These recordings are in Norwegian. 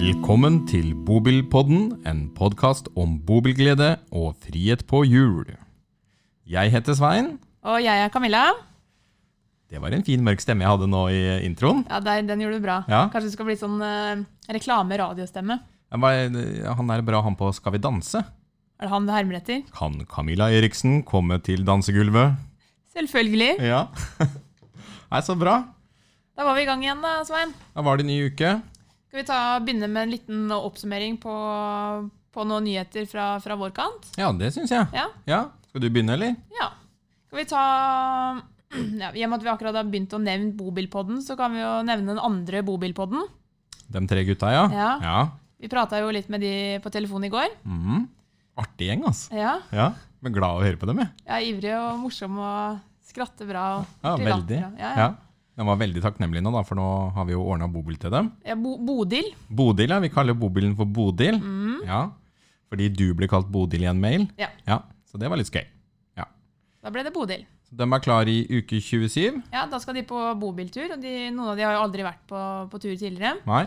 Velkommen til Bobilpodden, en podkast om bobilglede og frihet på hjul. Jeg heter Svein. Og jeg er Camilla. Det var en fin, mørk stemme jeg hadde nå i introen. Ja, Den, Den gjorde du bra. Ja. Kanskje det skal bli sånn uh, reklame-radiostemme. Han er bra, han på Skal vi danse. Er det han du hermer etter? Kan Camilla Eriksen komme til dansegulvet? Selvfølgelig. Ja. Nei, så bra. Da var vi i gang igjen, da, Svein. Da var det en ny uke. Skal vi ta, begynne med en liten oppsummering på, på noen nyheter fra, fra vår kant? Ja, det syns jeg. Ja. Ja, Skal du begynne, eller? ja. Skal vi ta ja, I og med at vi akkurat har begynt å nevne Bobilpodden, så kan vi jo nevne den andre Bobilpodden. De tre gutta, ja. Ja. ja. Vi prata jo litt med de på telefon i går. Mm. Artig gjeng, altså. Ja. Ja. Men glad å høre på dem, jeg. Ja, ivrig og morsom og skratter bra. Og Ja, veldig. Bra. Ja, Ja. ja. De var veldig takknemlig nå, da, for nå har vi jo ordna bobil til dem. Ja, Bo Bodil. Bodil, ja. Vi kaller bobilen for Bodil. Mm. Ja. Fordi du ble kalt Bodil i en mail. Ja. ja. Så det var litt skøy. Da ble det Bodil. Så de er klar i uke 27. Ja, Da skal de på bobiltur. og de, Noen av de har jo aldri vært på, på tur tidligere. Nei.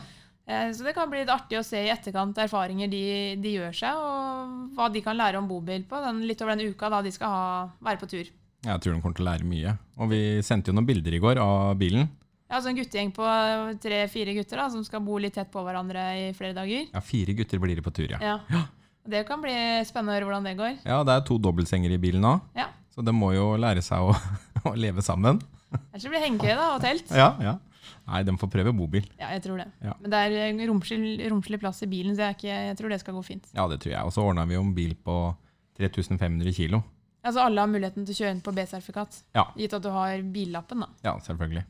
Eh, så det kan bli litt artig å se i etterkant erfaringer de, de gjør seg, og hva de kan lære om bobil på den, litt over den uka da de skal ha, være på tur. Jeg tror de kommer til å lære mye. Og vi sendte jo noen bilder i går av bilen. Ja, altså En guttegjeng på tre-fire gutter da, som skal bo litt tett på hverandre i flere dager. Ja, fire gutter blir det på tur, ja. Ja. ja. Det kan bli spennende å høre hvordan det går. Ja, det er to dobbeltsenger i bilen òg, Ja. så de må jo lære seg å, å leve sammen. Ellers blir det hengekøye da, og telt. Ja, ja. Nei, de får prøve bobil. Ja, jeg tror det. Ja. Men det er eh, romslig, romslig plass i bilen, så jeg, ikke, jeg tror det skal gå fint. Ja, det tror jeg. Og så ordna vi en bil på 3500 kilo. Altså Alle har muligheten til å kjøre inn på B-sertifikat, Ja. gitt at du har billappen. da. Ja, selvfølgelig.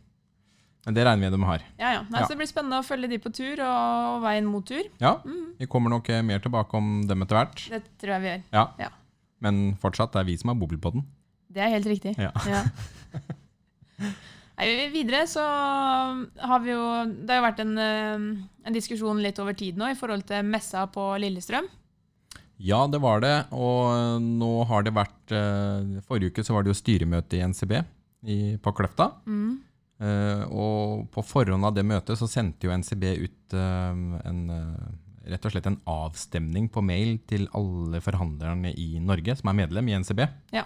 Men det regner vi med de har. Ja, ja. Nei, Ja. Så det blir spennende å følge de på tur og, veien mot tur. Ja, Mm. vi kommer nok eh, mer tilbake om dem etter hvert. Det tror jeg vi gjør. Ja. Ja. Men fortsatt, det er vi som har bobil på den. Det er helt riktig. Ja. Nei, videre så har vi jo Det har jo vært en, eh, en diskusjon litt over tid nå i forhold til messa på Lillestrøm. Ja, det var det. Og nå har det vært eh, Forrige uke så var det jo styremøte i NCB i, på Kløfta. Mm. Eh, og på forhånd av det møtet så sendte jo NCB ut eh, en, eh, rett og slett en avstemning på mail til alle forhandlerne i Norge som er medlem i NCB. Ja.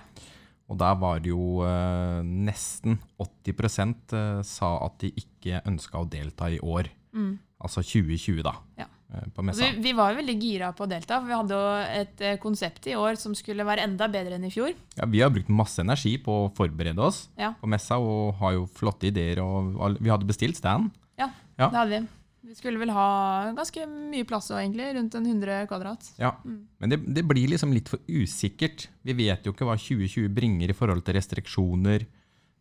Og der var det jo eh, nesten 80 eh, sa at de ikke ønska å delta i år. Mm. Altså 2020, da. Ja. Eh, På Altså, messa. vi, vi var jo veldig gira på å delta, for vi hadde jo et eh, konsept i år som skulle være enda bedre enn i fjor. Ja, vi har brukt masse energi på å forberede oss Ja. på messa og har jo flotte ideer. Og vi hadde bestilt stand. Ja, Ja. det hadde vi. Vi skulle vel ha ganske mye plass også, egentlig. Rundt en 100 kvadrat. Ja. Mm. Men det, det blir liksom litt for usikkert. Vi vet jo ikke hva 2020 bringer i forhold til restriksjoner.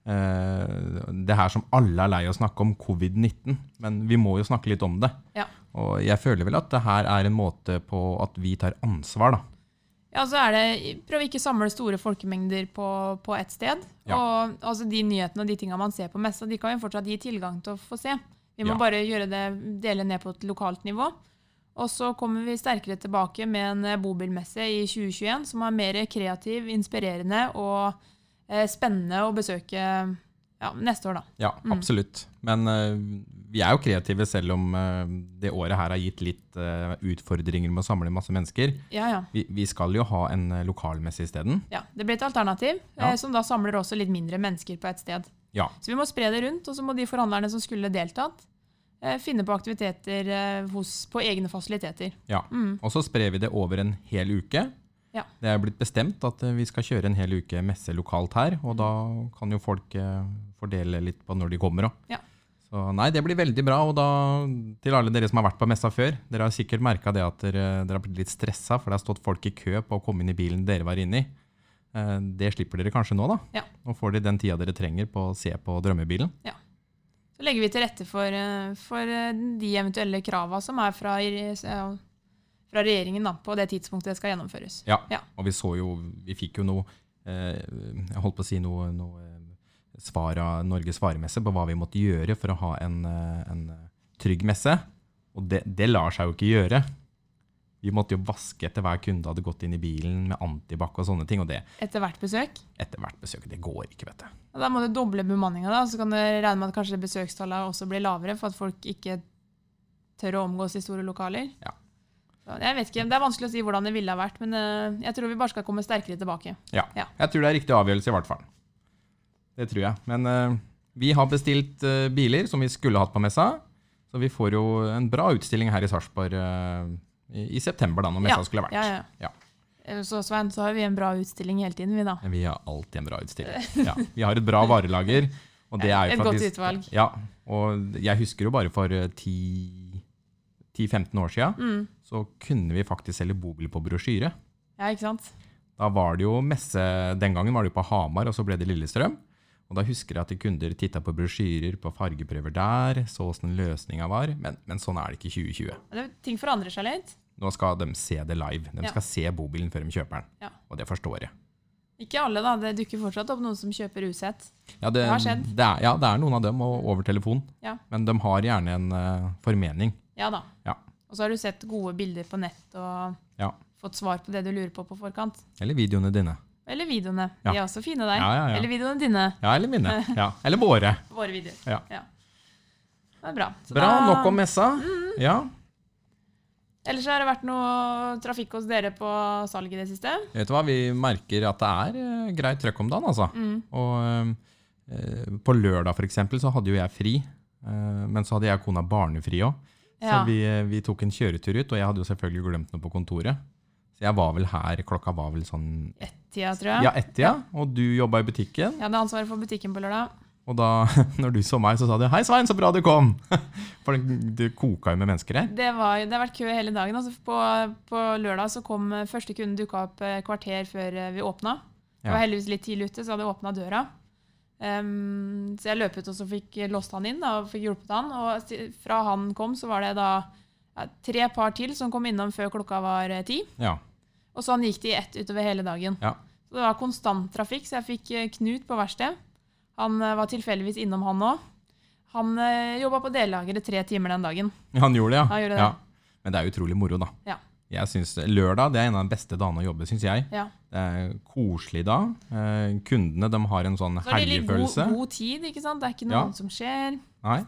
Eh, det her som alle er lei av å snakke om, covid-19. Men vi må jo snakke litt om det. Ja. Og jeg føler vel at det her er en måte på at vi tar ansvar, da. Ja, så er det Prøv å ikke samle store folkemengder på, på ett sted. Ja. Og altså, de nyhetene og de tingene man ser på messa, de kan vi fortsatt gi tilgang til å få se. Vi må Ja. bare gjøre det, dele ned på et lokalt nivå. Og så kommer vi sterkere tilbake med en eh, bobilmesse i 2021 som er mer kreativ, inspirerende og eh, spennende å besøke ja, neste år, da. Ja, absolutt. Men uh, vi er jo kreative selv om uh, det året her har gitt litt uh, utfordringer med å samle masse mennesker. Ja, ja. Vi, vi skal jo ha en lokalmesse isteden. ja. Det blir et alternativ Ja. som da samler også litt mindre mennesker på ett sted. Ja. Så vi må spre det rundt, og så må de forhandlerne som skulle deltatt, finne på aktiviteter hos, på egne fasiliteter. ja. Mm. Og så sprer vi det over en hel uke. Ja. Det er blitt bestemt at vi skal kjøre en hel uke messe lokalt her, og da kan jo folk fordele litt på når de kommer òg. Ja. Så nei, det blir veldig bra. Og da til alle dere som har vært på messa før, dere har sikkert merka det at dere, dere har blitt litt stressa, for det har stått folk i kø på å komme inn i bilen dere var inne i. Eh, Det slipper dere kanskje nå, da. Ja. Nå får dere den tida dere trenger på å se på drømmebilen. Så legger vi til rette for, eh, for eh, de eventuelle krava som er fra, fra regjeringen da, på det tidspunktet det skal gjennomføres. Ja. Ja. Og vi så jo Vi fikk jo noe Jeg holdt på å si noe, noe eh, svar Norges varemesse på hva vi måtte gjøre for å ha en, eh, en eh, trygg messe. Og det, det lar seg jo ikke gjøre. Vi måtte jo vaske etter hver kunde hadde gått inn i bilen med antibac og sånne ting. Og det Etter hvert besøk. etter hvert besøk, det går ikke, vet du. Og da må du doble bemanninga, da, så kan du regne med at kanskje besøkstallet også blir lavere, for at folk ikke tør å omgås i store lokaler. Ja. Jeg vet ikke, Det er vanskelig å si hvordan det ville ha vært, men eh, jeg tror vi bare skal komme sterkere tilbake. Ja. Ja. Jeg tror det er riktig avgjørelse, i hvert fall. Det tror jeg. Men uh, vi har bestilt uh, biler som vi skulle hatt på messa. Så vi får jo en bra utstilling her i Sarpsborg uh, i, i september, da, når messa skulle vært. Ja, ja. Ja. Så Svein, så har vi en bra utstilling hele tiden, vi da. Vi har alltid en bra utstilling. Ja. Vi har et bra varelager. Og det er jo Et godt utvalg. Ja, og jeg husker jo bare for eh, 10-15 år siden, Mm. så kunne vi faktisk selge bobil på brosjyre. Ja, ikke sant? Da var det jo messe, Den gangen var det jo på Hamar, og så ble det Lillestrøm. Og da husker jeg at kunder titta på brosjyrer, på fargeprøver der, så åssen løsninga var. Men, men sånn er det ikke i 2020. Det, ting forandrer seg litt. Nå skal de se det live. De Ja. skal se bobilen før de kjøper den. Ja. Og det forstår jeg. Ikke alle, da. Det dukker fortsatt opp noen som kjøper usett. Ja, det, Det har skjedd. Det er, ja, det er noen av dem og over telefon. Ja. Men de har gjerne en uh, formening. Ja da. Ja. Og så har du sett gode bilder på nett og Ja. fått svar på det du lurer på på forkant. Eller videoene dine. Eller videoene. Ja. De er også fine der. Ja, ja. Eller videoene dine. Ja, eller mine. Ja. Eller våre. Våre videoer. Ja. Det er bra. Så Bra. da- Nok om messa. Ja. Ellers har det vært noe trafikk hos dere på salg i det siste. Vet du hva, vi merker at det er eh, greit trøkk om dagen, altså. Mm. Og eh, på lørdag for eksempel så hadde jo jeg fri, eh, men så hadde jeg og kona barnefri òg. Så Ja. vi, eh, vi tok en kjøretur ut, og jeg hadde jo selvfølgelig glemt noe på kontoret. Så jeg var vel her, klokka var vel sånn Ett-tida, tror jeg. ja, ett-tida, og du jobba i butikken. Jeg hadde ansvaret for butikken på lørdag. Og da når du så meg, så sa du 'Hei, Svein, så bra du kom'. For det, det koka jo med mennesker her. Det, var, det har vært kø hele dagen. Altså på, på lørdag så kom eh, første kunden dukka opp eh, kvarter før eh, vi åpna. Jeg var heldigvis litt tidlig ute, så hadde jeg åpna døra. Um, så jeg løp ut og så fikk låst han inn da, og fikk hjulpet han. Og fra han kom, så var det da ja, tre par til som kom innom før klokka var eh, ti. Ja. Og sånn gikk de i ett utover hele dagen. Ja. Så det var konstant trafikk, så jeg fikk eh, Knut på verksted. Han eh, var tilfeldigvis innom, han òg. Han uh, jobba på dellageret tre timer den dagen. Han gjorde det, ja. Han gjorde det. Men det er utrolig moro, da. Ja. Jeg synes, Lørdag det er en av de beste dagene å jobbe, syns jeg. Ja. Det er koselig da. Eh, kundene de har en sånn Så er det litt god, god tid, ikke sant? Det er ikke Ja. noe som skjer. Nei.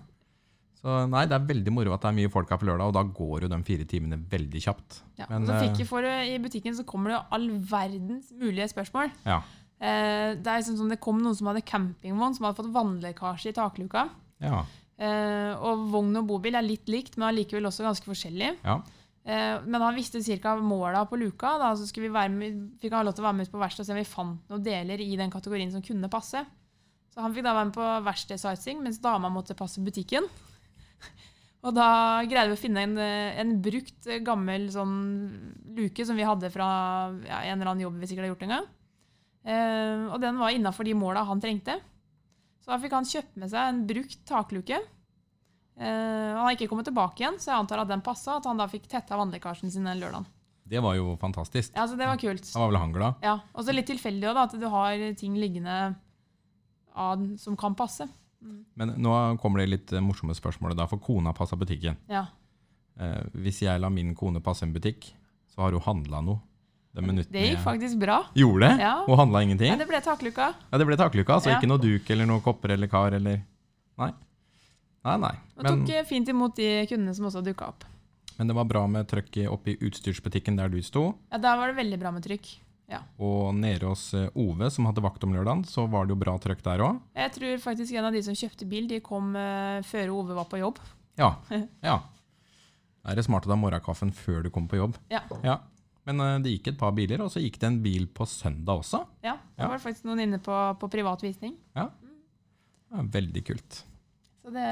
Så nei, det er veldig moro at det er mye folk her på lørdag, og da går jo de fire timene veldig kjapt. Ja. Men, og så fikk jeg vi for I butikken så kommer det jo all verdens mulige spørsmål. Ja. Eh, det er liksom som det kom noen som hadde campingvogn, som hadde fått vannlekkasje i takluka. Ja. Eh, og vogn og bobil er litt likt, men allikevel også ganske forskjellig. ja. Eh, men han visste ca. måla på luka. Da, så vi med, fikk han lov til å være med ut på verkstedet og se om vi fant noen deler i den kategorien som kunne passe. Så han fikk da være med på verkstedsightseeing, mens dama måtte passe butikken. Og da greide vi å finne en, eh, en brukt, eh, gammel sånn luke som vi hadde fra ja, en eller annen jobb vi sikkert har gjort en gang. Eh, og den var innafor de måla han trengte. Så da fikk han kjøpt med seg en brukt takluke. Eh, han har ikke kommet tilbake igjen, så jeg antar at den passa. At han da fikk tetta vannlekkasjen sin den lørdagen. Det var jo fantastisk. Ja, så det var kult. Da var vel han glad. Ja, Og så litt tilfeldig òg, at du har ting liggende av, som kan passe. Men nå kommer det litt eh, morsomme spørsmål, da, for kona passa butikken. Ja. Eh, hvis jeg lar min kone passe en butikk, så har hun handla noe. Det, Det gikk faktisk bra. Gjorde det? Ja. Hun handla Ja, ingenting? det ble takluka. Ja, det ble takluka, så Ja. ikke noe duk eller noe kopper eller kar eller Nei. Nei, nei. Og tok eh, fint imot de kundene som også dukka opp. men det var bra med trøkket oppe i utstyrsbutikken der du sto. Ja, da var det veldig bra med trykk. Og nede hos eh, Ove, som hadde vakt om lørdagen, så var det jo bra trøkk der òg. Jeg tror faktisk en av de som kjøpte bil, de kom uh, før Ove var på jobb. Ja. ja. Er det smart å ta morgenkaffen før du kommer på jobb. Ja. Ja. Men uh, det gikk et par biler, og så gikk det en bil på søndag også. Ja, Ja. var det faktisk noen inne på, på privat visning. Ja, veldig kult. Så det,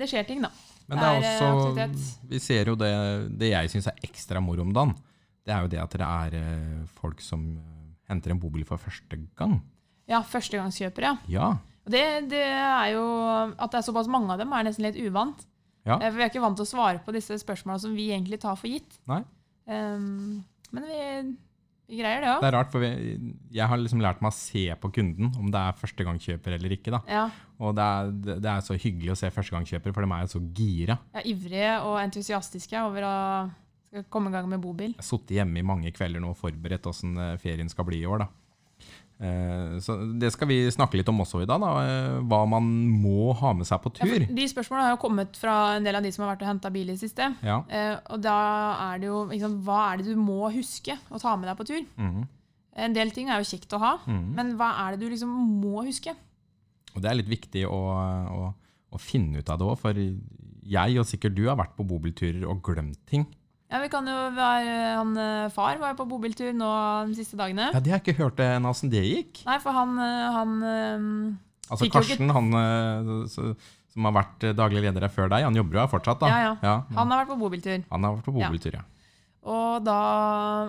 det skjer ting, da. Men det er Det er, også aktivitet. Vi ser jo det Det jeg syns er ekstra moro om dagen, det er jo det at det er eh, folk som eh, henter en bobil for første gang. Ja, førstegangskjøpere, ja. Og det, det er jo At det er såpass mange av dem, er nesten litt uvant. Ja. Eh, Vi er ikke vant til å svare på disse spørsmålene som vi egentlig tar for gitt. Ehm, men vi, vi greier det òg. Det er rart, for vi, jeg har liksom lært meg å se på kunden, om det er førstegangskjøper eller ikke. da. Ja, Og det er, det er så hyggelig å se førstegangskjøpere, for de er jo så gira. ja, ivrige og entusiastiske over å skal komme i gang med bobil. Jeg har sittet hjemme i mange kvelder nå og forberedt åssen eh, ferien skal bli i år. da. Eh, så det skal vi snakke litt om også i dag, da. eh, Hva man må ha med seg på tur. Ja, de spørsmålene har jo kommet fra en del av de som har vært og henta bil i det siste. Ja. Og da er det jo liksom, Hva er det du må huske å ta med deg på tur? Mm. En del ting er jo kjekt å ha, mm. men hva er det du liksom må huske? Og det er litt viktig å, å, å finne ut av det òg, for jeg og sikkert du har vært på bobilturer og glemt ting. Ja, vi kan jo være, han, eh, Far var jo på bobiltur nå de siste dagene. Ja, Det har jeg ikke hørt ennå åssen det gikk. Nei, for han, eh, han eh, Altså Karsten, han som har vært daglig leder her før deg, han jobber jo her fortsatt, da. Ja, ja. han, han har vært på bobiltur. har vært på bobiltur, ja. Og da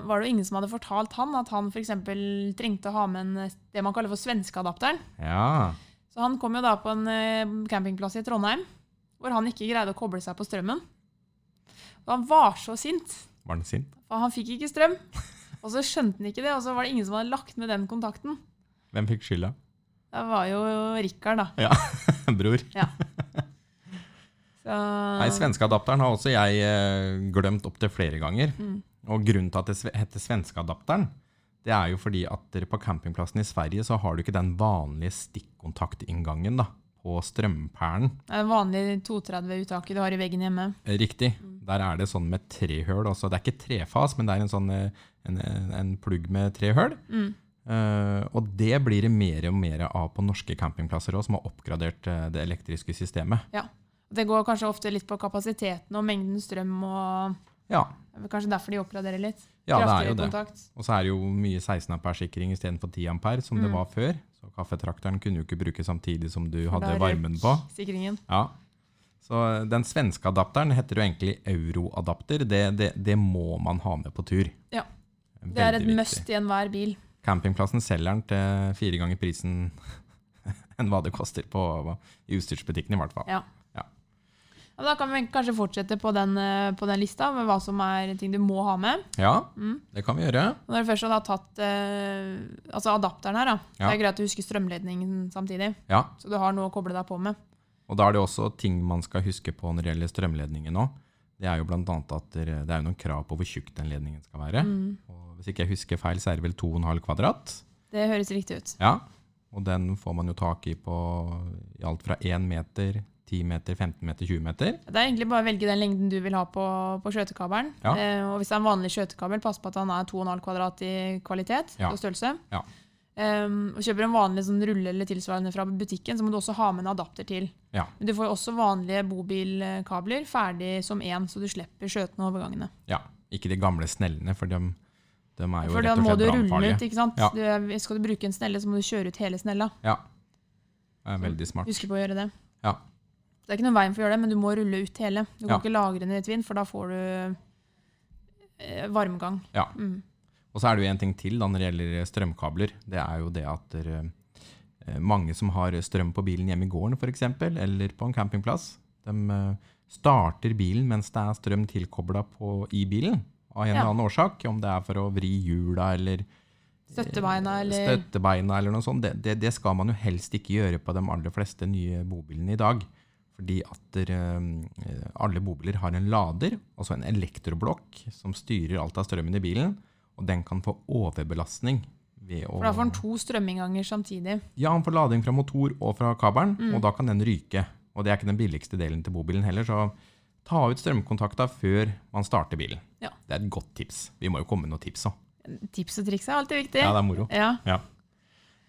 var det jo ingen som hadde fortalt han at han f.eks. trengte å ha med en, det man kaller for svenskeadapteren. Ja. Så han kom jo da på en campingplass i Trondheim hvor han ikke greide å koble seg på strømmen. Og han var så sint, Var han sint? for han fikk ikke strøm. Og så skjønte han ikke det, og så var det ingen som hadde lagt med den kontakten. Hvem fikk skylda? Det var jo Rikard, da. Ja, Bror. Så, Nei, Svenskeadapteren har også jeg eh, glemt opptil flere ganger. Mm. Og grunnen til at det heter svenskeadapteren, det er jo fordi at på campingplassen i Sverige så har du ikke den vanlige stikkontaktinngangen da, på strømpæren. det er vanlig 230-uttaket du har i veggen hjemme. Eh, Riktig. Mm. Der er det sånn med tre høl. Også. Det er ikke trefas, men det er en, sånn, eh, en, en plugg med tre høl. Mm. Uh, og det blir det mer og mer av på norske campingplasser òg, som har oppgradert eh, det elektriske systemet. Ja. Det går kanskje ofte litt på kapasiteten og mengden strøm, og Ja, kanskje derfor de oppgraderer litt. ja det er jo jo det. kontakt. Og så er det jo mye 16 ampere-sikring istedenfor 10 ampere, som det Mm. var før. Så kaffetrakteren kunne du ikke bruke samtidig som du hadde varmen på. Sikringen. Ja. Så eh, den svenske adapteren heter jo egentlig euroadapter. Det, det, det må man ha med på tur. Ja. Det er et must i enhver bil. Campingplassen selger den til fire ganger prisen enn hva det koster på, i utstyrsbutikken, i hvert fall. Ja. Ja, men da kan vi kanskje fortsette på den, eh, på den lista med hva som er ting du må ha med. Ja, Mm. det kan vi gjøre. Og når du først har tatt eh, altså adapteren her, da. Ja. det er greit å huske strømledningen samtidig. Ja, Så du har noe å koble deg på med. Og da er det også ting man skal huske på når det gjelder strømledningen nå. Det er jo blant annet at det er noen krav på hvor tjukk den ledningen skal være. Mm. Og hvis ikke jeg husker feil, så er det vel 2,5 kvadrat. Det høres riktig ut. Ja, og den får man jo tak i på i alt fra 1 meter, 10 meter, 15 meter, 20 meter. Det er egentlig bare å velge den lengden du vil ha på, på skjøtekabelen. Ja. Eh, og hvis det er en vanlig skjøtekabel, pass på at han er 2,5 kvadrat i kvalitet Ja. og størrelse. Ja. Um, og kjøper en vanlig sånn rulle eller tilsvarende fra butikken, så må du også ha med en adapter til. Ja. Men du får også vanlige bobilkabler ferdig som én, så du slipper skjøtene og overgangene. Ja, ikke de gamle snellene, for de, de er jo For da rett og må slett du rulle ut, brannfarlige. ikke sant? Ja. Du, skal du bruke en snelle, så må du kjøre ut hele snella. Ja, det er veldig smart. Husk på å gjøre det. Ja. Det er ikke noen veien for å gjøre det, men du må rulle ut hele. Du kan Ja. ikke lagre den i et vind, for da får du eh, varmgang. Ja. Mm. Og så er det jo en ting til da når det gjelder strømkabler. Det er jo det at der, eh, mange som har strøm på bilen hjemme i gården f.eks., eller på en campingplass, de eh, starter bilen mens det er strøm tilkobla i bilen. Av en Ja. eller annen årsak. Om det er for å vri hjula eller Støttebeina eller støttebeina eller noe sånt. Det, det, det skal man jo helst ikke gjøre på de aller fleste nye bobilene i dag. Fordi at eh, alle bobiler har en lader, altså en elektroblokk, som styrer alt av strømmen i bilen. Og den kan få overbelastning. Ved å, For da får den to strømminnganger samtidig. ja, han får lading fra motor og fra kabelen, Mm. og da kan den ryke. Og det er ikke den billigste delen til bobilen heller, så ta ut strømkontakta før man starter bilen. Ja. Det er et godt tips. Vi må jo komme med noen tips òg. Tips og triks er alltid viktig. Ja, det er moro. Ja.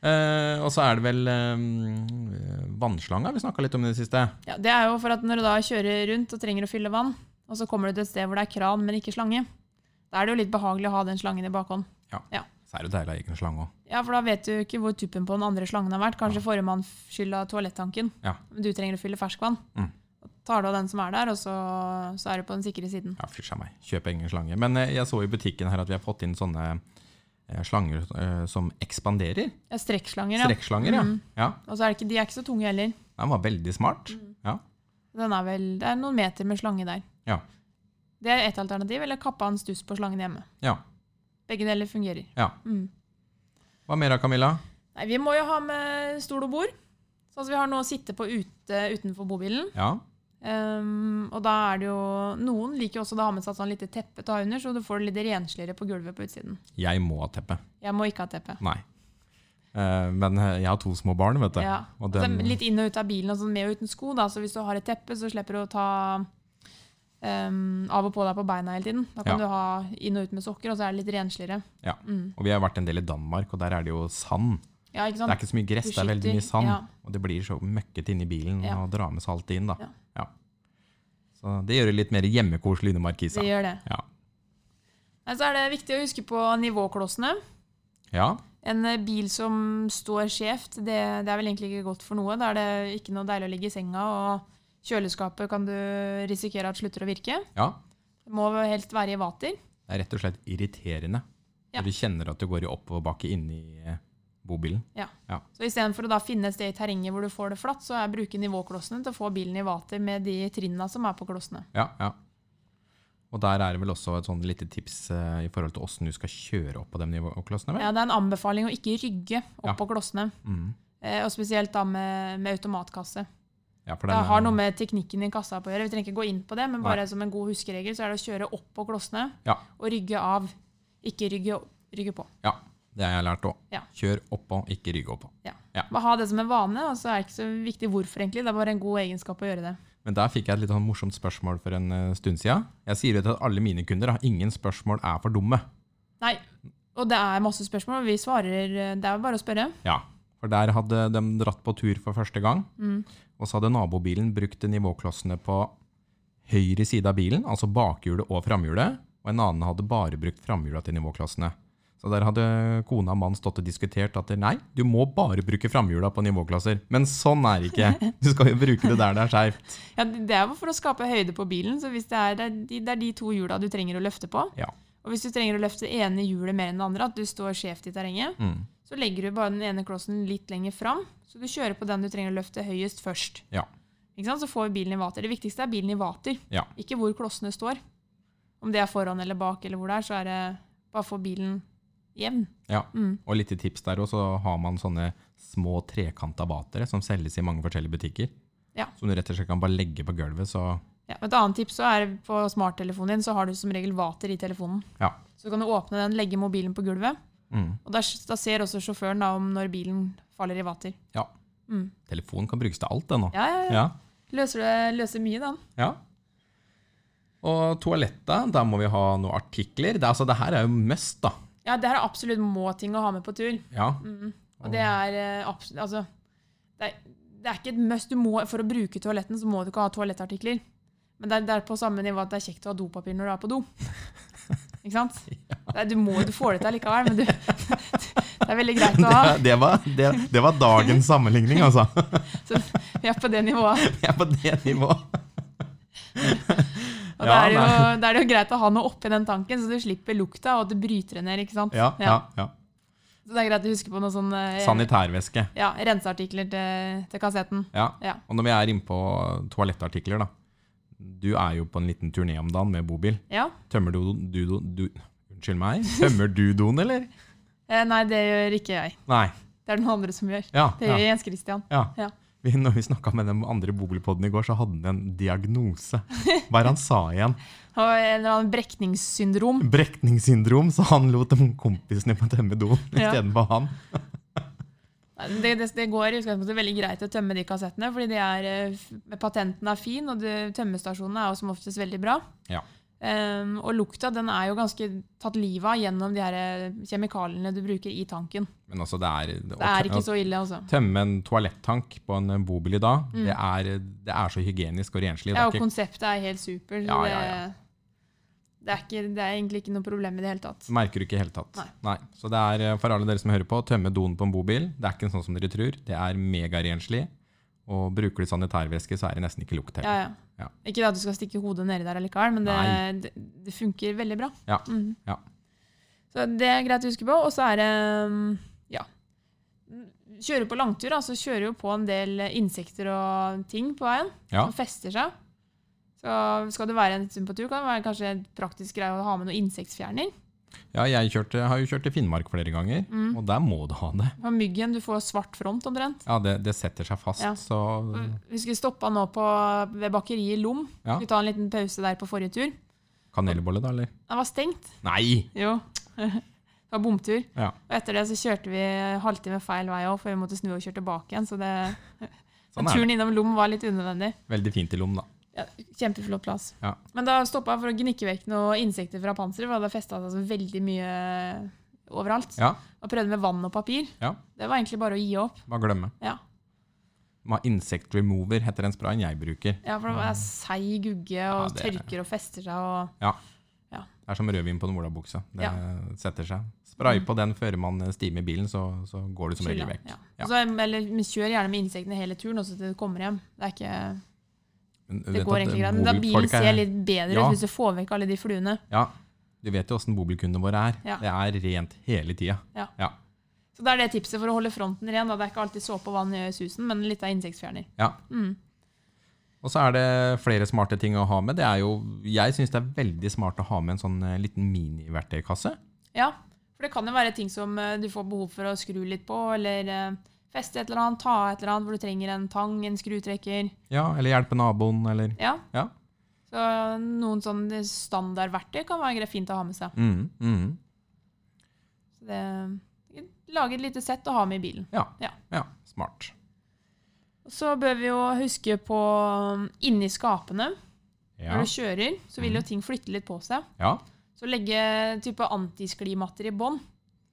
Eh, og så er det vel um, vannslanga vi snakka litt om i det siste. Ja, det er jo for at når du da kjører rundt og trenger å fylle vann, og så kommer du til et sted hvor det er kran, men ikke slange, da er det jo litt behagelig å ha den slangen i bakhånd. Ja, Så er det jo deilig å ha egen slange òg. Ja, for da vet du ikke hvor tuppen på den andre slangen har vært. Kanskje forrige mann skylda toalettanken, Ja. men du trenger å fylle ferskvann. Mm. Tar du av den som er der, og så, så er du på den sikre siden. Ja, fysj meg. Kjøp egen slange. Men eh, jeg så i butikken her at vi har fått inn sånne slanger eh, som ekspanderer. Ja, strekkslanger, ja. Strekkslanger, ja. Mhm. ja. Og så er det ikke, de er ikke så tunge heller. Den var veldig smart. Mm. Ja. Den er vel, det er noen meter med slange der. Ja. Det er ett alternativ, eller kappa en stuss på slangen hjemme. ja. Begge deler fungerer. Ja. Mm. Hva mer da, Camilla? Nei, vi må jo ha med stol og bord. Sånn at vi har noe å sitte på ute utenfor bobilen. Ja. Ehm, og da er det jo Noen liker jo også å ha med seg et sånn lite teppe til å ha under, så du får det litt rensligere på gulvet på utsiden. Jeg må ha teppe. Jeg må ikke ha teppe. Nei. Uh, men eh, jeg har to små barn, vet du. Ja. Og Altså, litt inn og ut av bilen, og sånn med og uten sko. Da. Så hvis du har et teppe, så slipper du å ta um, av og på deg på beina hele tiden. Da kan Ja. du ha inn og ut med sokker, og så er det litt rensligere. Ja. Mm. og vi har vært en del i Danmark, og der er det jo sand. Ja, Det er ikke så mye gress, det er veldig mye sand. ja. Og det blir så møkkete inni bilen Ja. og drar med seg alt inn. da. Så det gjør det litt mer hjemmekoselig under markisa. Det gjør det. Ja. Så er det viktig å huske på nivåklossene. ja. En eh, bil som står skjevt, det, det er vel egentlig ikke godt for noe. Da er det ikke noe deilig å ligge i senga, og kjøleskapet kan du risikere at slutter å virke. ja. Det må helst være i vater. Det er rett og slett irriterende. Når du kjenner at du går i oppoverbakke inni eh, ja. Så istedenfor å da finne et sted i terrenget hvor du får det flatt, så er bruke nivåklossene til å få bilen i vater med de trinnene som er på klossene. Ja, ja. Og der er det vel også et sånn lite tips eh, i forhold til åssen du skal kjøre opp på de nivåklossene? vel? Ja, det er en anbefaling å ikke rygge opp Ja. på klossene. Mm. Eh, og spesielt da med, med automatkasse. ja for Det har eh, noe med teknikken i kassa på å gjøre. Vi trenger ikke gå inn på det, men Nei. som en god huskeregel så er det å kjøre opp på klossene Ja. og rygge av. Ikke rygge, rygge på. Ja, det har jeg lært òg. Ja. Kjør oppå, ikke rygg oppå. Bare ha det som en vane, og så er det ikke så viktig hvorfor, egentlig. Det er bare en god egenskap å gjøre det. Men der fikk jeg et litt sånn morsomt spørsmål for en eh, stund siden. Jeg sier jo til alle mine kunder at ingen spørsmål er for dumme. Nei, og det er masse spørsmål, og vi svarer Det er bare å spørre. Ja, for der hadde de dratt på tur for første gang, Mm. og så hadde nabobilen brukt nivåklossene på høyre side av bilen, altså bakhjulet og framhjulet, og en annen hadde bare brukt framhjula til nivåklossene. Så der hadde kona og mannen stått og diskutert at nei, du må bare bruke framhjula på nivåklasser. Men sånn er det ikke. Du skal jo bruke det der det er skjevt. Ja, Det er jo for å skape høyde på bilen. så hvis Det er, det er, de, det er de to hjula du trenger å løfte på. Ja. Og hvis du trenger å løfte det ene hjulet mer enn det andre, at du står skjevt i terrenget, Mm. så legger du bare den ene klossen litt lenger fram. Så du kjører på den du trenger å løfte høyest først. Ja. Så får vi bilen i vater. Det viktigste er bilen i vater, Ja. ikke hvor klossene står. Om det er foran eller bak, eller hvor det er, så er det bare å få bilen jevn. Ja. Mm. Og litt tips der også, har man sånne små trekanta batere som selges i mange forskjellige butikker. Ja. Som du rett og slett kan bare legge på gulvet, så Ja, et annet tips så er på smarttelefonen din, så har du som regel vater i telefonen. Ja. Så kan du åpne den, legge mobilen på gulvet, mm. og da, da ser også sjåføren da om når bilen faller i vater. Ja. Mm. Telefonen kan brukes til alt, det nå. Ja, ja, ja. Løser, det, løser mye, da. ja. Og toalettet, der må vi ha noen artikler. Det, altså, det her er jo must, da. Ja, det her er absolutt må-ting å ha med på tur. Ja. Mm. Og det er eh, absolutt Altså, det er, det er ikke et must. Du må, for å bruke toaletten så må du ikke ha toalettartikler. Men det er, det er på samme nivå at det er kjekt å ha dopapir når du er på do. Ikke sant? Det er, du, må, du får det til likevel, men du, det er veldig greit å ha. Det, det, var, det, var dagens sammenligning, altså. Vi er på det nivået. Vi er på det nivået. Og Ja, da, er det jo, da er det jo greit å ha noe oppi den tanken, så du slipper lukta, og at du bryter det ned. ikke sant? Ja, ja, ja. Så det er greit å huske på noe sånn eh, Sanitærvæske. ja, renseartikler til, til kassetten. Ja. Ja. Og når vi er inne på toalettartikler, da. Du er jo på en liten turné om dagen med bobil. Ja. Tømmer du, du, du, du Unnskyld meg? Tømmer du doen, eller? Eh, nei, det gjør ikke jeg. Nei. Det er det noen andre som gjør. Ja. Det gjør Jens Christian. ja. Vi, når vi snakka med den andre bobilpodden i går, så hadde han en diagnose. Hva er det han sa igjen? En brekningssyndrom. Brekningssyndrom, så han lot kompisene på tømme doen Ja. istedenfor han. Det, det, det går i utgangspunktet veldig greit å tømme de kassettene, fordi de er, eh, patenten er fin, og tømmestasjonene er som oftest veldig bra. Ja. Ehm, og lukta den er jo ganske tatt livet av gjennom de her eh, kjemikaliene du bruker i tanken. Men altså, det er Det er ikke så ille, altså. Tømme en toalettank på en eh, bobil i dag, Mm. det, er, det er så hygienisk og renslig. Ja, og ikke, konseptet er helt super. Ja, ja, ja. Det, det, er ikke, det er egentlig ikke noe problem i det hele tatt. merker du ikke i hele tatt. Nei. Så det er eh, for alle dere som hører på, tømme doen på en bobil. Det er ikke sånn som dere tror. Det er megarenslig. Og bruker du sanitærvæske, så er det nesten ikke lukt heller. ja. Ja. Ikke at du skal stikke hodet nedi der allikevel, men det, det, det funker veldig bra. Ja, -hmm. ja. Så det er greit å huske på. Og så er det mm, ja. Kjører på langtur, da, så kjører du på en del insekter og ting på veien Ja. som fester seg. Så skal du være en stund på tur, kan det være kanskje praktisk greie å ha med noe insektfjerner. Ja, jeg kjørte, har jo kjørt til Finnmark flere ganger, Mm. og der må du ha det. På myggen, du får svart front omtrent. Ja, det, det setter seg fast, Ja. så Vi skulle stoppa nå på, ved bakeriet i Lom. Ja. Skulle ta en liten pause der på forrige tur. Kanelbolle, da, eller? Den var stengt. Nei! Jo. Det var bomtur. Ja. Og etter det så kjørte vi halvtime feil vei òg, for vi måtte snu og kjøre tilbake igjen. Så det, Sånn turen innom Lom var litt unødvendig. Veldig fint i Lom, da. Ja, kjempeflott plass. Ja. Men da stoppa jeg for å gnikke vekk noen insekter fra panseret, for det hadde festa seg så veldig mye overalt. Ja, Og prøvde med vann og papir. Ja. Det var egentlig bare å gi opp. bare glemme. Ja, Insect Remover heter den sprayen jeg bruker. ja for det er seig gugge og Ja, det- tørker og fester seg og Det er som rødvin på en olabukse. Det Ja. setter seg. Spray på den før man stimer bilen, så, så går det som regel vekk. Ja. Ja. Så, eller kjør gjerne med insektene hele turen, også til du kommer hjem. Det, er ikke, du det går egentlig greit. Men da bilen bilen er- ser litt bedre Ja. ut hvis du får vekk alle de fluene. Ja, du vet jo åssen bobilkundene våre er. Ja. Det er rent hele tida. Ja. Ja. Så det er det tipset for å holde fronten ren. Da. Det er ikke alltid såpe og vann i susen, men litt av insektfjerner. Ja. Mm. Og så er det flere smarte ting å ha med. Det er jo, jeg syns det er veldig smart å ha med en sånn eh, liten miniverktøykasse. Ja, for det kan jo være ting som eh, du får behov for å skru litt på, eller eh, feste et eller annet, ta et eller annet hvor du trenger en tang, en skrutrekker. Ja, eller hjelpe naboen, eller Ja. Ja. Så noen sånne standardverktøy kan være fint å ha med seg. mm, mm. Så det, lage et lite sett å ha med i bilen. Ja. Ja. ja. Smart. Så bør vi jo huske på um, inni skapene. Ja. Når du kjører, så vil jo ting flytte litt på seg. ja, Så legge type antisklimatter i bånn.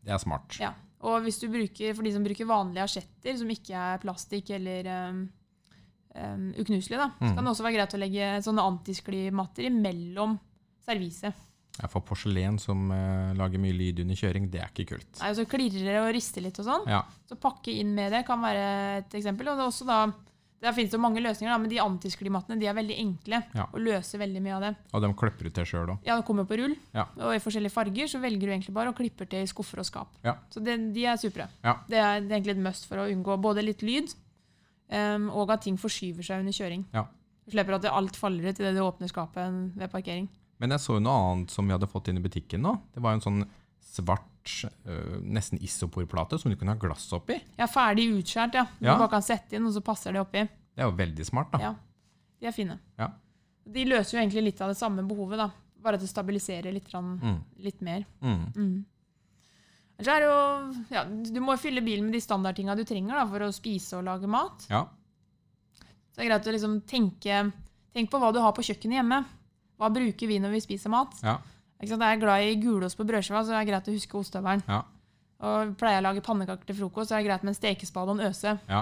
det er smart. Ja. Og hvis du bruker, for de som bruker vanlige asjetter, som ikke er plastikk eller um, um, uknuselig, da, så Mm. kan det også være greit å legge sånne antisklimatter imellom serviset. Ja, For porselen som uh, lager mye lyd under kjøring, det er ikke kult. Nei, og så klirrer det og rister litt og sånn. Ja, Så pakke inn med det kan være et eksempel. Og det er også da, der finnes det jo mange løsninger, da, men de antisklimatene de er veldig enkle Ja. og løser veldig mye av det. Og de klipper ut det sjøl òg. Ja, de kommer på rull, Ja. og i forskjellige farger så velger du egentlig bare å klippe til i skuffer og skap. Ja. Så det, de er supre. Det, er, det er egentlig et must for å unngå både litt lyd um, og at ting forskyver seg under kjøring. Ja. Du slipper at alt faller ut idet du åpner skapet ved parkering. Men jeg så jo noe annet som vi hadde fått inn i butikken nå. Det var en sånn svart, øh, nesten isoporplate som du kunne ha glass oppi. Ja, ferdig utskjært, ja. Du Ja. bare kan sette inn, og så passer det oppi. Det er jo veldig smart, da. Ja. De er fine. Ja. De løser jo egentlig litt av det samme behovet, da. Bare at det stabiliserer litt, Mm. litt mer. Mm. Mm. Jo ja, Du må fylle bilen med de standardtinga du trenger da, for å spise og lage mat. Ja. Så det er greit å liksom tenke Tenk på hva du har på kjøkkenet hjemme. Hva bruker vi når vi spiser mat? Ja. Ikke sant? Jeg er glad i gulost på brødskiva, så det er greit å huske ostehøvelen. Ja. Og pleier jeg å lage pannekaker til frokost, så er det greit med en stekespade og en øse. Ja.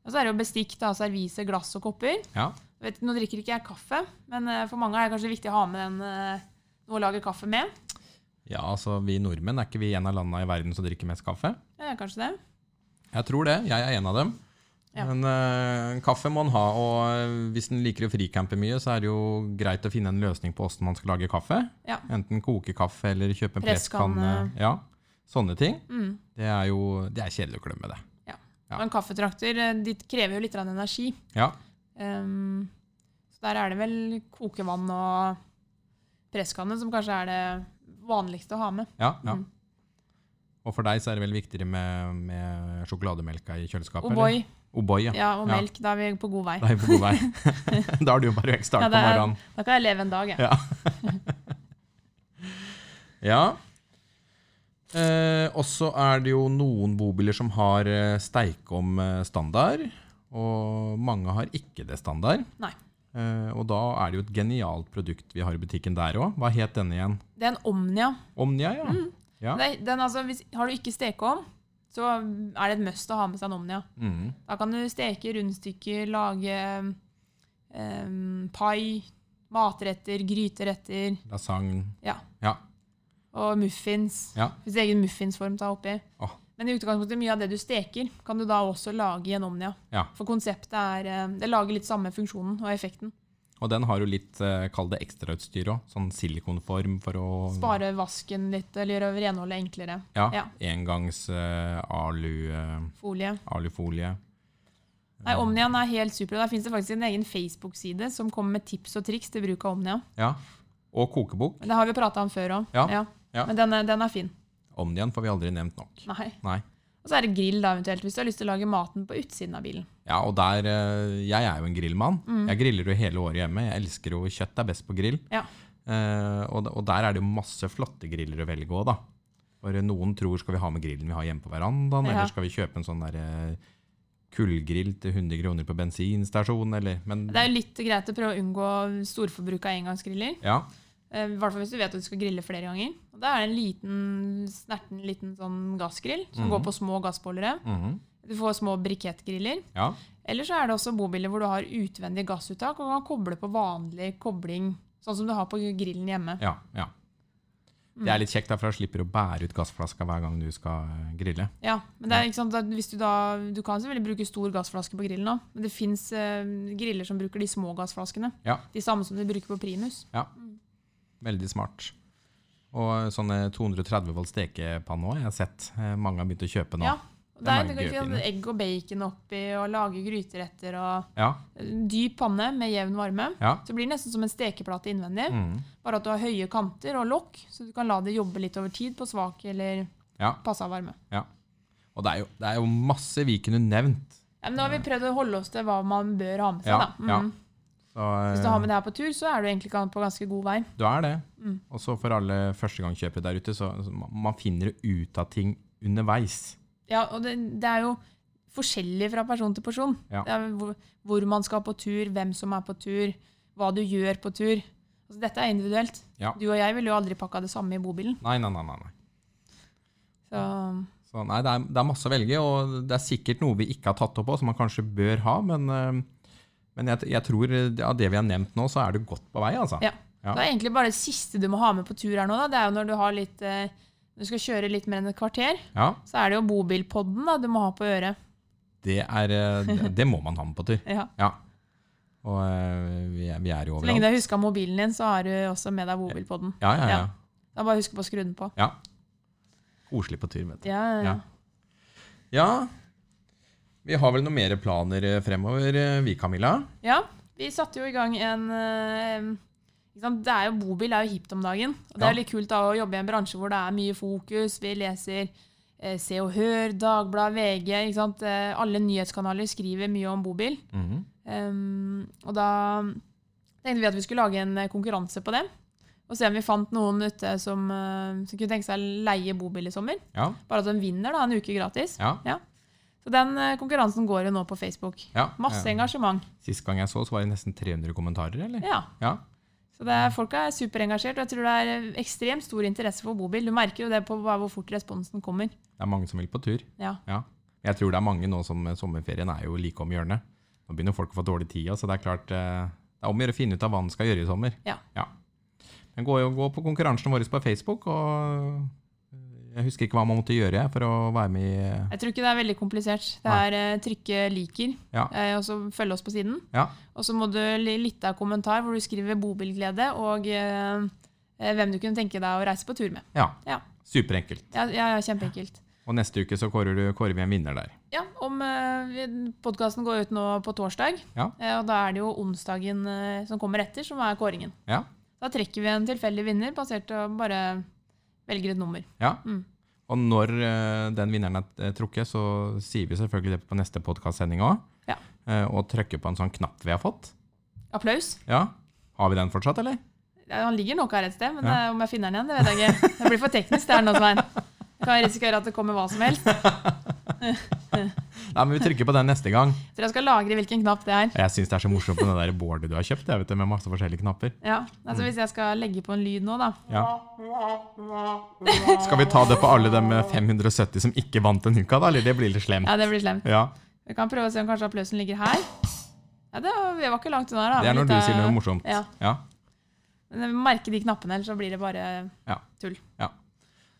Og så er det jo bestikk, da, servise, glass og kopper. ja. Vet, nå drikker ikke jeg kaffe, men eh, for mange er det kanskje viktig å ha med en, eh, noe å lage kaffe med. Ja, altså vi nordmenn, er ikke vi en av landene i verden som drikker mest kaffe? Ja, kanskje det. Jeg tror det. Jeg er en av dem. Ja. Men uh, kaffe må en ha, og øh, hvis en liker å fricampe mye, så er det jo greit å finne en løsning på hvordan man skal lage kaffe. Ja. Enten koke kaffe eller kjøpe en Presskanne. Ja, sånne ting. Mm. Det er jo det er kjedelig å glemme det. Ja. Og en kaffetrakter eh, de krever jo litt energi. Ja, Um, så der er det vel kokevann og presskanne som kanskje er det vanligste å ha med. ja, ja. Mm. Og for deg så er det vel viktigere med, med sjokolademelka i kjøleskapet? O'boy eller? O'boy, ja. ja, og Ja. melk, da er vi på god vei. Da er vi på god vei. da er du jo bare start Ja, på er- morgenen. Da kan jeg leve en dag, jeg. Ja. ja. Eh, og så er det jo noen bobiler som har steikom steikeom eh, standard, og mange har ikke det standard. Nei. Eh, og da er det jo et genialt produkt vi har i butikken der òg. Hva het denne igjen? Det er en Omnia. Omnia, ja. ja. Det, er- den, altså, hvis, har du ikke stekeovn, så er det et must å ha med seg en Omnia. Mm. Da kan du steke rundstykker, lage um, pai, matretter, gryteretter Lasagne. ja, Ja. og muffins. Ja. Hvis egen muffinsform ta oppi. Oh. Men i utgangspunktet mye av det du steker, kan du da også lage i en Omnia. Ja. For konseptet er eh, Det lager litt samme funksjonen og effekten. Og den har jo litt, eh, kall det ekstrautstyr òg. Sånn silikonform for å Spare vasken litt, eller gjøre renholdet enklere. Ja. Ja. Engangs uh, alu, Folie. alufolie. Nei, Omnian er helt super. Der finnes det faktisk en egen Facebook-side som kommer med tips og triks til bruk av Omnia. Ja. Og kokebok. Det har vi prata om før òg. Ja, ja. Men den er, den er fin. Omnian får vi aldri nevnt nok. Nei. Nei. Og så er det grill, da, eventuelt, hvis du har lyst til å lage maten på utsiden av bilen. Ja, og der eh, Jeg er jo en grillmann. Mm. Jeg griller jo hele året hjemme. Jeg elsker jo kjøtt er best på grill. Ja. Eh, og, og der er det jo masse flotte griller å velge òg, da. For noen tror skal vi ha med grillen vi har hjemme på verandaen, Ja. eller skal vi kjøpe en sånn der eh, kullgrill til 100 kroner på bensinstasjon, eller Men Det er jo litt greit å prøve å unngå storforbruk av engangsgriller. ja. Eh, I hvert fall hvis du vet at du skal grille flere ganger. Og Da er det en liten, snerten liten sånn gassgrill som Mhm. går på små gassbollere. mhm, Du får små brikettgriller. ja. Eller så er det også bobiler hvor du har utvendig gassuttak og kan koble på vanlig kobling, sånn som du har på grillen hjemme. Ja, ja. Det er litt kjekt, da, for da slipper du å bære ut gassflaska hver gang du skal eh, grille. Ja, men det er sant, hvis Du da, du kan selvfølgelig bruke stor gassflaske på grillen òg, men det fins eh, griller som bruker de små gassflaskene. Ja. De samme som du bruker på primus. Veldig smart. Og sånne 230 volt stekepanne òg, jeg har sett. Eh, Mange har begynt å kjøpe nå. Ja, Der er du kan ha egg og bacon oppi og lage gryteretter og Ja, dyp panne med jevn varme. ja. Så blir det nesten som en stekeplate innvendig. Mm. Bare at du har høye kanter og lokk, så du kan la det jobbe litt over tid på svak eller ja. passa varme. Ja. Og det er, jo, det er jo masse vi kunne nevnt. Ja, men nå har vi prøvd å holde oss til hva man bør ha med seg. Ja, da. Mm. Så, Hvis du eh, har med det her på tur, så er du egentlig på ganske god vei. Du er det. Mm. Og så for alle førstegangskjøpere der ute, så, man- finner ut av ting underveis. Ja, og det, det er jo forskjellig fra person til person. Ja. Hvor, hvor man skal på tur, hvem som er på tur, hva du gjør på tur. Altså, dette er individuelt. Ja. Du og jeg ville jo aldri pakka det samme i bobilen. Nei, nei, nei. nei, nei. Så Så nei, det er, det er masse å velge, og det er sikkert noe vi ikke har tatt opp på, som man kanskje bør ha, men, eh, men jeg, jeg tror av det vi har nevnt nå, så er du godt på vei, altså. Ja. Ja. det er egentlig bare det siste du må ha med på tur her nå. Da. Det er jo når du har litt eh, du skal kjøre litt mer enn et kvarter, Ja, så er det jo bobilpodden da, du må ha på øret. det, er, eh, det, må man ha med på tur. Ja. Ja. Og eh, vi er, vi er jo Så lenge du overalt. har huska mobilen din, så har du også med deg bobilpodden. Ja, ja, ja. Ja. Da bare husk på å skru den på. ja. Koselig på tur, vet du. Ja, ja, ja. Ja. Vi har vel noen mer planer eh, fremover, eh, vi Camilla? Ja, vi satte jo i gang en eh, det er jo, Bobil er jo hipt om dagen. og Det er litt kult da å jobbe i en bransje hvor det er mye fokus. Vi leser eh, Se og Hør, Dagblad, VG. Ikke sant? Alle nyhetskanaler skriver mye om bobil. Mhm. Um, og da tenkte vi at vi skulle lage en konkurranse på det. Og se om vi fant noen ute som, som kunne tenke seg å leie bobil i sommer. Ja, Bare at de vinner da, en uke gratis. Ja. ja, Så den eh, konkurransen går jo nå på Facebook. ja. Masse ja. engasjement. Sist gang jeg så, så var det nesten 300 kommentarer, eller? Ja. Ja. Så det er, folk er superengasjert, og jeg tror det er ekstremt stor interesse for bobil. Du merker jo det på hvor fort responsen kommer. Det er mange som vil på tur. Ja. Ja. Jeg tror det er mange nå som sommerferien er jo like om hjørnet. Nå begynner folk å få dårlig tid, så det er klart eh, det er om å gjøre å finne ut av hva man skal gjøre i sommer. Ja. Men gå, gå på konkurransene våre på Facebook, og eh, jeg husker ikke hva man måtte gjøre for å være med i Jeg tror ikke det er veldig komplisert. Det er Nei. trykke 'liker', Ja. eh, og så følge oss på siden. Ja. Og så må du lytte av kommentar hvor du skriver 'bobilglede' og eh, eh, hvem du kunne tenke deg å reise på tur med. Ja. Ja. Superenkelt. Ja, ja, ja Kjempeenkelt. Og neste uke så kårer, du, kårer vi en vinner der. Ja, om Podkasten går ut nå på torsdag, Ja. eh, og da er det jo onsdagen eh, som kommer etter, som er kåringen. Ja. Da trekker vi en tilfeldig vinner basert på bare velger et nummer. ja. Mm. Og når eh, den vinneren er eh, trukket, så sier vi selvfølgelig det på neste podkastsending òg. Ja. og trykker på en sånn knapp vi har fått. Applaus. Ja. Har vi den fortsatt, eller? Ja, han ligger nok her et sted, men Ja. eh, om jeg finner den igjen, det vet jeg ikke. Det blir for teknisk, det her nå, Svein. Kan risikere at det kommer hva som helst. Nei, men vi trykker på den neste gang. Tror jeg skal lagre hvilken knapp det er. Jeg syns det er så morsomt på det der boardet du har kjøpt, jeg vet med masse forskjellige knapper. Ja, altså Hvis jeg skal legge på en lyd nå, da. Ja. Skal vi ta det på alle de 570 som ikke vant den uka, da? Eller det blir litt slemt? Ja, det blir slemt. Ja, Vi kan prøve å se om kanskje applausen ligger her. Ja, det var, Vi var ikke langt unna. da. Det er når Litt du sier noe morsomt. Ja. Ja. Merke de knappene, ellers så blir det bare tull.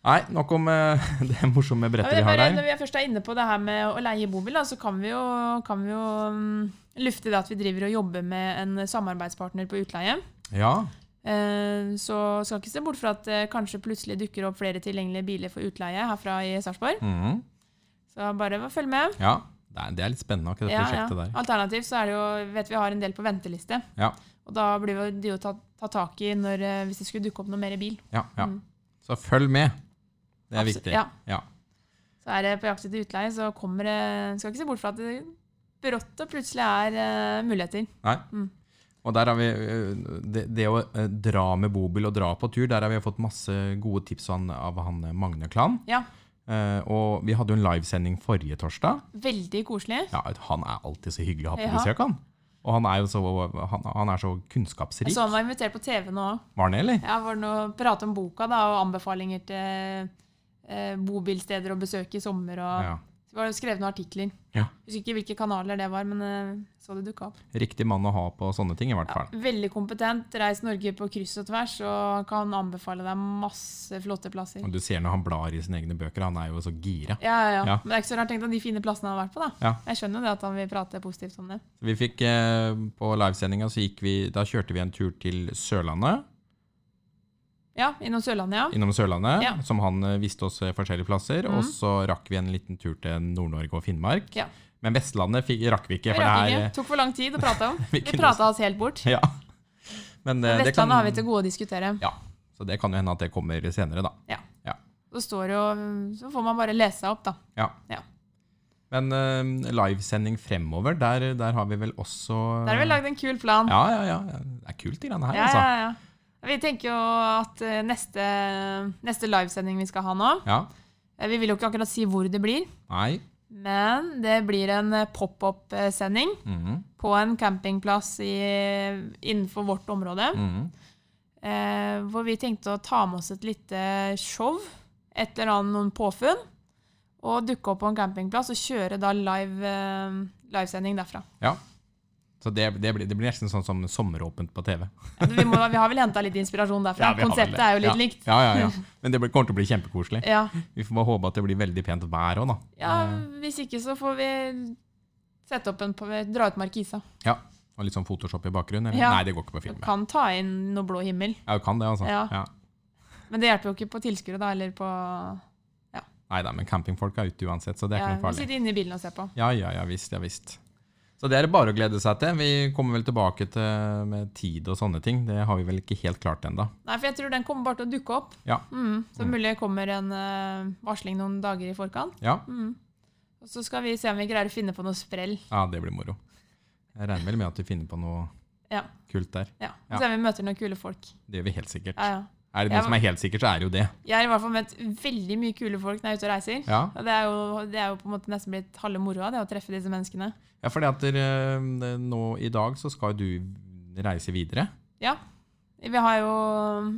Nei, nok om eh, det morsomme Ja, brettet vi har der. når vi først er inne på det her med å leie bobil, så kan vi jo, kan vi jo mm, lufte det at vi driver og jobber med en samarbeidspartner på utleie. Ja, Eh, Så skal ikke se bort fra at det kanskje plutselig dukker opp flere tilgjengelige biler for utleie herfra i Sarpsborg. mhm. Så bare følg med. ja. Det er, litt spennende, akkurat det Ja, ja. prosjektet der. Alternativt så er det jo, vet vi har en del på venteliste. Ja. Og da blir det jo å ta, ta tak i når, eh, hvis det skulle dukke opp noe mer i bil. Ja, ja. Mm. Så følg med. Det er Absolutt, viktig. Ja. Ja. Så er det på jakt etter utleie, så kommer det Skal ikke se bort fra at det brått og plutselig er uh, muligheter. Nei. Mm. Og der har vi eh, det, det å eh, dra med bobil og dra på tur, der har vi fått masse gode tips av han, Magne Klan. Ja, Uh, og vi hadde jo en livesending forrige torsdag. veldig koselig. Ja, han er alltid så hyggelig å ha på besøk, han. Og han er jo så, han, han er så kunnskapsrik. Så han var invitert på TV nå òg. Var han det, eller? Ja, var det noe prate om boka da, og anbefalinger til eh, bobilsteder å besøke i sommer. Og Ja. Det var skrevet noen artikler. Ja. Husker ikke hvilke kanaler det var, men eh, så det dukka opp. Riktig mann å ha på sånne ting, i hvert Ja, fall. veldig kompetent. Reist Norge på kryss og tvers og kan anbefale deg masse flotte plasser. Og du ser når han blar i sine egne bøker, han er jo så gira. Ja, ja, ja. Ja. Men det er ikke så rart tenkt at de fine plassene han har vært på. da. Ja. Jeg skjønner jo det at han vil prate positivt om det. Vi fikk eh, På livesendinga så gikk vi Da kjørte vi en tur til Sørlandet. Ja, innom Sørlandet, ja. Innom Sørlandet, Ja. som han eh, viste oss eh, forskjellige plasser. Og Mhm. så rakk vi en liten tur til Nord-Norge og Finnmark. Ja. Men Vestlandet fikk, rakk vi ikke. For det ikke. her Tok for lang tid å prate om. Vi Vi prata oss helt bort. Ja. Men eh, det kan, Vestlandet har vi til gode å diskutere. Ja, så det kan jo hende at det kommer senere, da. Så, står jo, så får man bare lese opp, da. Men uh, livesending fremover, der, der har vi vel også Der har vi lagd en kul plan. Ja, ja, ja. Det er kult, de greiene her, Ja, altså. ja, ja. Vi tenker jo at eh, neste, neste livesending vi skal ha nå Ja. eh, Vi vil jo ikke akkurat si hvor det blir, Nei. men det blir en eh, pop-up-sending Mhm, på en campingplass i, innenfor vårt område. mhm. Eh, hvor vi tenkte å ta med oss et lite show, et eller annet noen påfunn, og dukke opp på en campingplass og kjøre da live, eh, livesending derfra. Ja. Så det, det, blir, det blir nesten sånn som sommeråpent på TV. Ja, Vi, må, vi har vel henta litt inspirasjon derfra. Ja, Konseptet er jo litt ja. likt. Ja, ja, ja. Men det kommer til å bli kjempekoselig. Ja. Vi får bare håpe at det blir veldig pent vær òg, da. ja, Hvis ikke så får vi sette opp en, dra ut markisa. ja. Og litt sånn Photoshop i bakgrunnen? Nei, det går ikke på film. Kan ta inn noe blå himmel. Ja, du kan det, altså. Men det hjelper jo ikke på tilskuere, da, eller på Nei da, men campingfolk er ute uansett, så det er ikke noe vi farlig. sitter inne i bilen og ser på. Ja, ja, ja visst, ja visst. Så det er det bare å glede seg til. Vi kommer vel tilbake til med tid og sånne ting. Det har vi vel ikke helt klart ennå. Nei, for jeg tror den kommer bare til å dukke opp. Ja. Mm, så Mm. mulig kommer en eh, varsling noen dager i forkant. Ja. Mm. Og så skal vi se om vi greier å finne på noe sprell. ja, det blir moro. Jeg regner vel med at vi finner på noe Ja. kult der. Ja. Og se om vi møter noen kule folk. Det gjør vi helt sikkert. Ja, ja. Er det noe som er helt sikkert, så er det jo det. Jeg har i hvert fall møtt veldig mye kule folk når jeg er ute og reiser. Ja, Og det er jo, det er jo på en måte nesten blitt halve moroa, det å treffe disse menneskene. ja for at dere, eh, nå i dag så skal du reise videre. Ja. Vi har jo,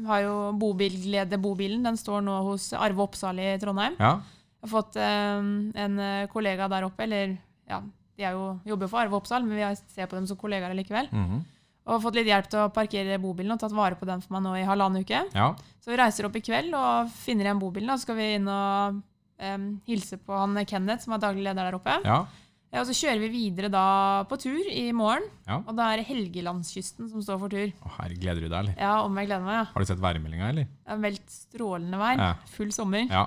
har jo bobilglede-bobilen. Den står nå hos Arve Oppsal i Trondheim. Ja, Jeg har fått eh, en eh, kollega der oppe, eller ja, de er jo, jobber for Arve Oppsal, men vi ser på dem som kollegaer likevel. mhm. Og fått litt hjelp til å parkere bobilen og tatt vare på den for meg nå i halvannen uke. ja. Så vi reiser opp i kveld og finner igjen bobilen, og så skal vi inn og um, hilse på han Kenneth, som er daglig leder der oppe. ja. Ja, og så kjører vi videre da på tur i morgen, Ja. og da er det Helgelandskysten som står for tur. Å, her gleder du deg, eller? Ja, om jeg gleder meg, ja. Har du sett værmeldinga, eller? Det er meldt strålende vær. Ja. Full sommer. Ja,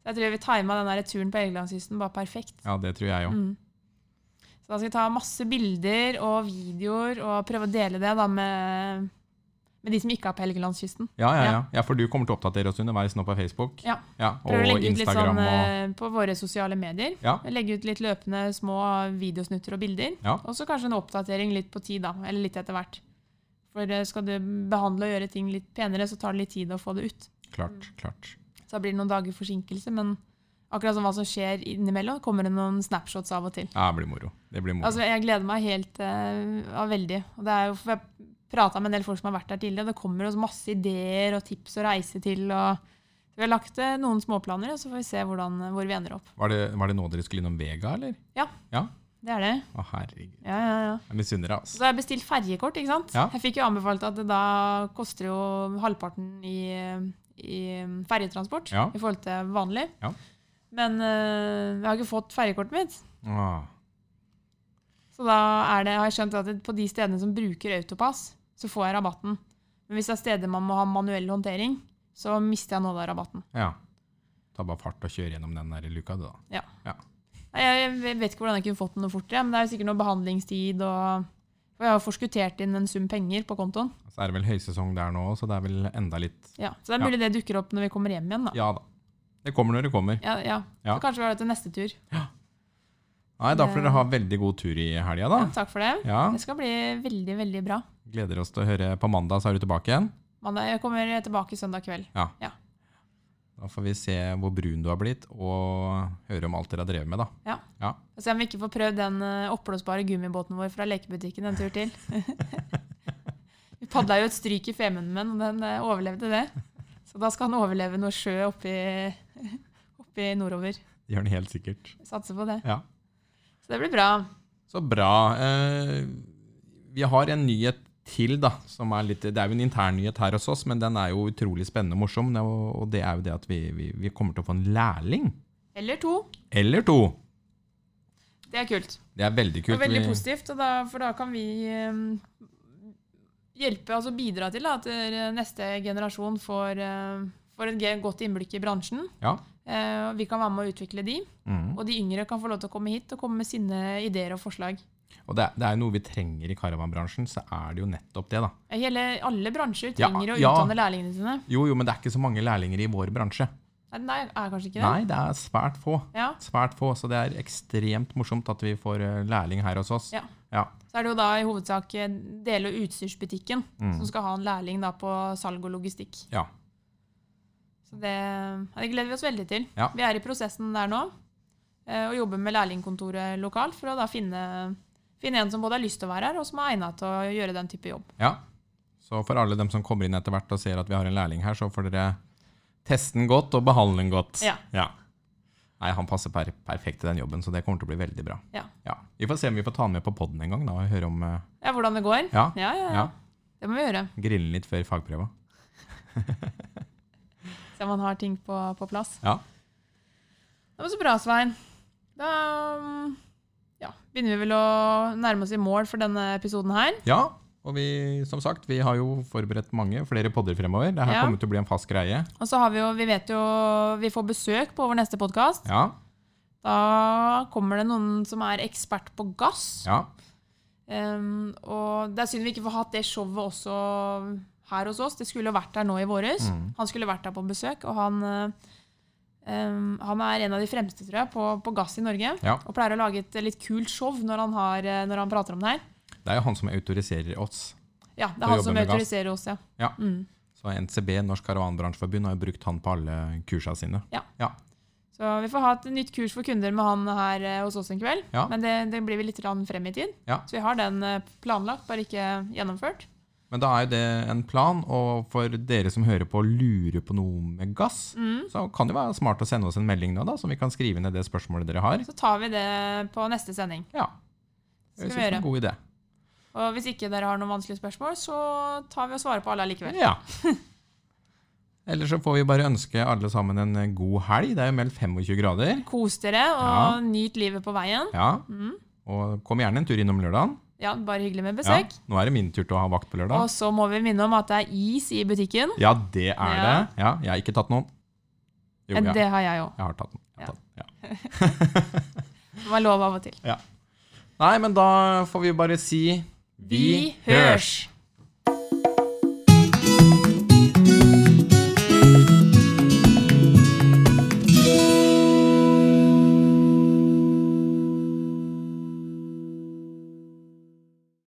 Så jeg tror vi tima den der turen på Helgelandskysten bare perfekt. ja det tror jeg òg. Mm. Så da skal vi ta masse bilder og videoer og prøve å dele det da med, med de som ikke er på Helgelandskysten. Ja, ja, Ja. ja. for du kommer til å oppdatere oss underveis nå på Facebook. Ja. Ja, og Prøve å legge ut litt Instagram sånn og eh, på våre sosiale medier. Ja. Legge ut litt løpende små videosnutter og bilder. Ja. Og så kanskje en oppdatering litt på tid, da. Eller litt etter hvert. For eh, skal du behandle og gjøre ting litt penere, så tar det litt tid å få det ut. Klart, klart. Så da blir det noen dager forsinkelse, men akkurat som hva som skjer innimellom, kommer det noen snapshots av og til. Ja, det blir moro. Det blir moro. Altså, jeg gleder meg helt uh, ja, veldig. Og det er jo, for jeg prata med en del folk som har vært der tidligere, og det kommer masse ideer og tips å reise til. og Vi har lagt eh, noen småplaner, og så får vi se hvordan, hvor vi ender opp. var, det, var det nå dere skulle innom Vega, eller? Ja, Det er det. Å, herregud. Ja, ja, ja. Jeg misunner deg, Så altså. Så har jeg bestilt ferjekort, ikke sant? Ja. Jeg fikk jo anbefalt at det da koster jo halvparten i, i ferjetransport Ja. i forhold til vanlig. Ja. Men eh, jeg har ikke fått ferjekortet mitt. Ah. Så da det, har jeg skjønt at på de stedene som bruker autopass, så får jeg rabatten. Men hvis det er steder man må ha manuell håndtering, så mister jeg noe av rabatten. ja. Ta bare fart og kjøre gjennom den der luka, du, da. Nei, Jeg jeg vet ikke hvordan jeg kunne fått den noe fortere, men det er jo sikkert noe behandlingstid og og jeg har forskuttert inn en sum penger på kontoen. Så er det vel høysesong der nå, så det er vel enda litt Ja, så det er mulig det dukker opp når vi kommer hjem igjen. da. Ja da. Det kommer når det kommer. Ja, ja. Ja. Så kanskje vi har det til neste tur. Nei, da får dere ha veldig god tur i helga, da. Ja, takk for det. Ja, Det skal bli veldig, veldig bra. Gleder oss til å høre på mandag, så er du tilbake igjen. Mandag jeg kommer tilbake søndag kveld. Da får vi se hvor brun du har blitt, og høre om alt dere har drevet med, da. Ja, Og se om vi ikke får prøvd den eh, oppblåsbare gummibåten vår fra lekebutikken en tur til. vi padla jo et stryk i Femunden, og den eh, overlevde det. Så da skal han overleve noe sjø oppi, oppi nordover. Det gjør den helt sikkert. Satser på det. Ja. Så det blir bra. Så bra. Eh, vi har en nyhet til, da. Som er litt, det er jo en intern nyhet her hos oss, men den er jo utrolig spennende og morsom. Og, det er jo det at vi, vi, vi kommer til å få en lærling. Eller to. Eller to. Det er kult. Det er veldig Det kult. er veldig positivt, og da, for da kan vi um, hjelpe, altså bidra til da, at neste generasjon får, uh, får et godt innblikk i bransjen. Ja. Og vi kan være med å utvikle de, Mm. og de yngre kan få lov til å komme hit og komme med sine ideer og forslag. Og det er, det jo noe vi trenger i caravanbransjen, så er det jo nettopp det, da. Hele, alle bransjer Ja, trenger å ja. utdanne lærlingene sine. Jo, jo, men det er ikke så mange lærlinger i vår bransje. Nei, det er kanskje ikke det? Nei, det er svært få. Ja, Svært få, så det er ekstremt morsomt at vi får eh, lærling her hos oss. Ja. Ja. Så er det jo da i hovedsak eh, dele- og utstyrsbutikken Mm. som skal ha en lærling da på salg og logistikk. Ja. Så det, det gleder vi oss veldig til. Ja. Vi er i prosessen der nå, eh, og jobber med lærlingkontoret lokalt for å da finne, finne en som både har lyst til å være her, og som er egnet til å gjøre den type jobb. ja. Så for alle dem som kommer inn etter hvert og ser at vi har en lærling her, så får dere teste den godt og behandle den godt. Ja. Nei, han passer per perfekt til den jobben, så det kommer til å bli veldig bra. Ja. Vi får se om vi får ta han med på poden en gang da, og høre om uh... Ja, hvordan det går. Ja. Ja, ja, ja. Ja. Det må vi gjøre. Grille litt før fagprøva. Om man har ting på, på plass. Ja. Det var så bra, Svein. Da mm, ja, begynner vi vel å nærme oss i mål for denne episoden her. Ja, og vi, som sagt, vi har jo forberedt mange flere podder fremover. Det her Ja. kommer til å bli en fast greie. Og så har vi jo, vi vet jo Vi får besøk på vår neste podkast. Ja, Da kommer det noen som er ekspert på gass. ja, Um, og det er synd vi ikke får hatt det showet også her hos oss. Det skulle vært der nå i våres. Mm. Han skulle vært der på besøk, og han, um, han er en av de fremste tror jeg, på, på gass i Norge. Ja. Og pleier å lage et litt kult show når han, har, eh, når han prater om det her. det er jo han som autoriserer oss. Ja, det er han som autoriserer oss, ja. Ja. Mm. Så NCB, Norsk Karavanbransjeforbund, har jo brukt han på alle kursa sine. Så vi får ha et nytt kurs for kunder med han her eh, hos oss en kveld. Ja. Men det, det blir vel litt frem i tid. Ja. Så vi har den planlagt, bare ikke gjennomført. Men da er jo det en plan, og for dere som hører på og lurer på noe med gass, Mm. så kan det være smart å sende oss en melding nå, da, så vi kan skrive ned det spørsmålet dere har. Så tar vi det på neste sending. Ja. Det vi synes jeg er en god idé. Og hvis ikke dere har noen vanskelige spørsmål, så tar vi og svarer på alle likevel. Ja. Eller så får vi bare ønske alle sammen en god helg. Det er jo meldt 25 grader. Kos dere og Ja. nyt livet på veien. Ja. Mm. Og kom gjerne en tur innom lørdagen. Ja, Bare hyggelig med Ja. besøk. Nå er det min tur til å ha vakt på lørdag. Og så må vi minne om at det er is i butikken. Ja, det er Ja. det. Ja, jeg har ikke tatt noen. Jo, ja. Det har jeg òg. Jeg har tatt den. Har Ja. tatt den. Ja. Det var lov av og til. Nei, men da får vi bare si Vi hørs!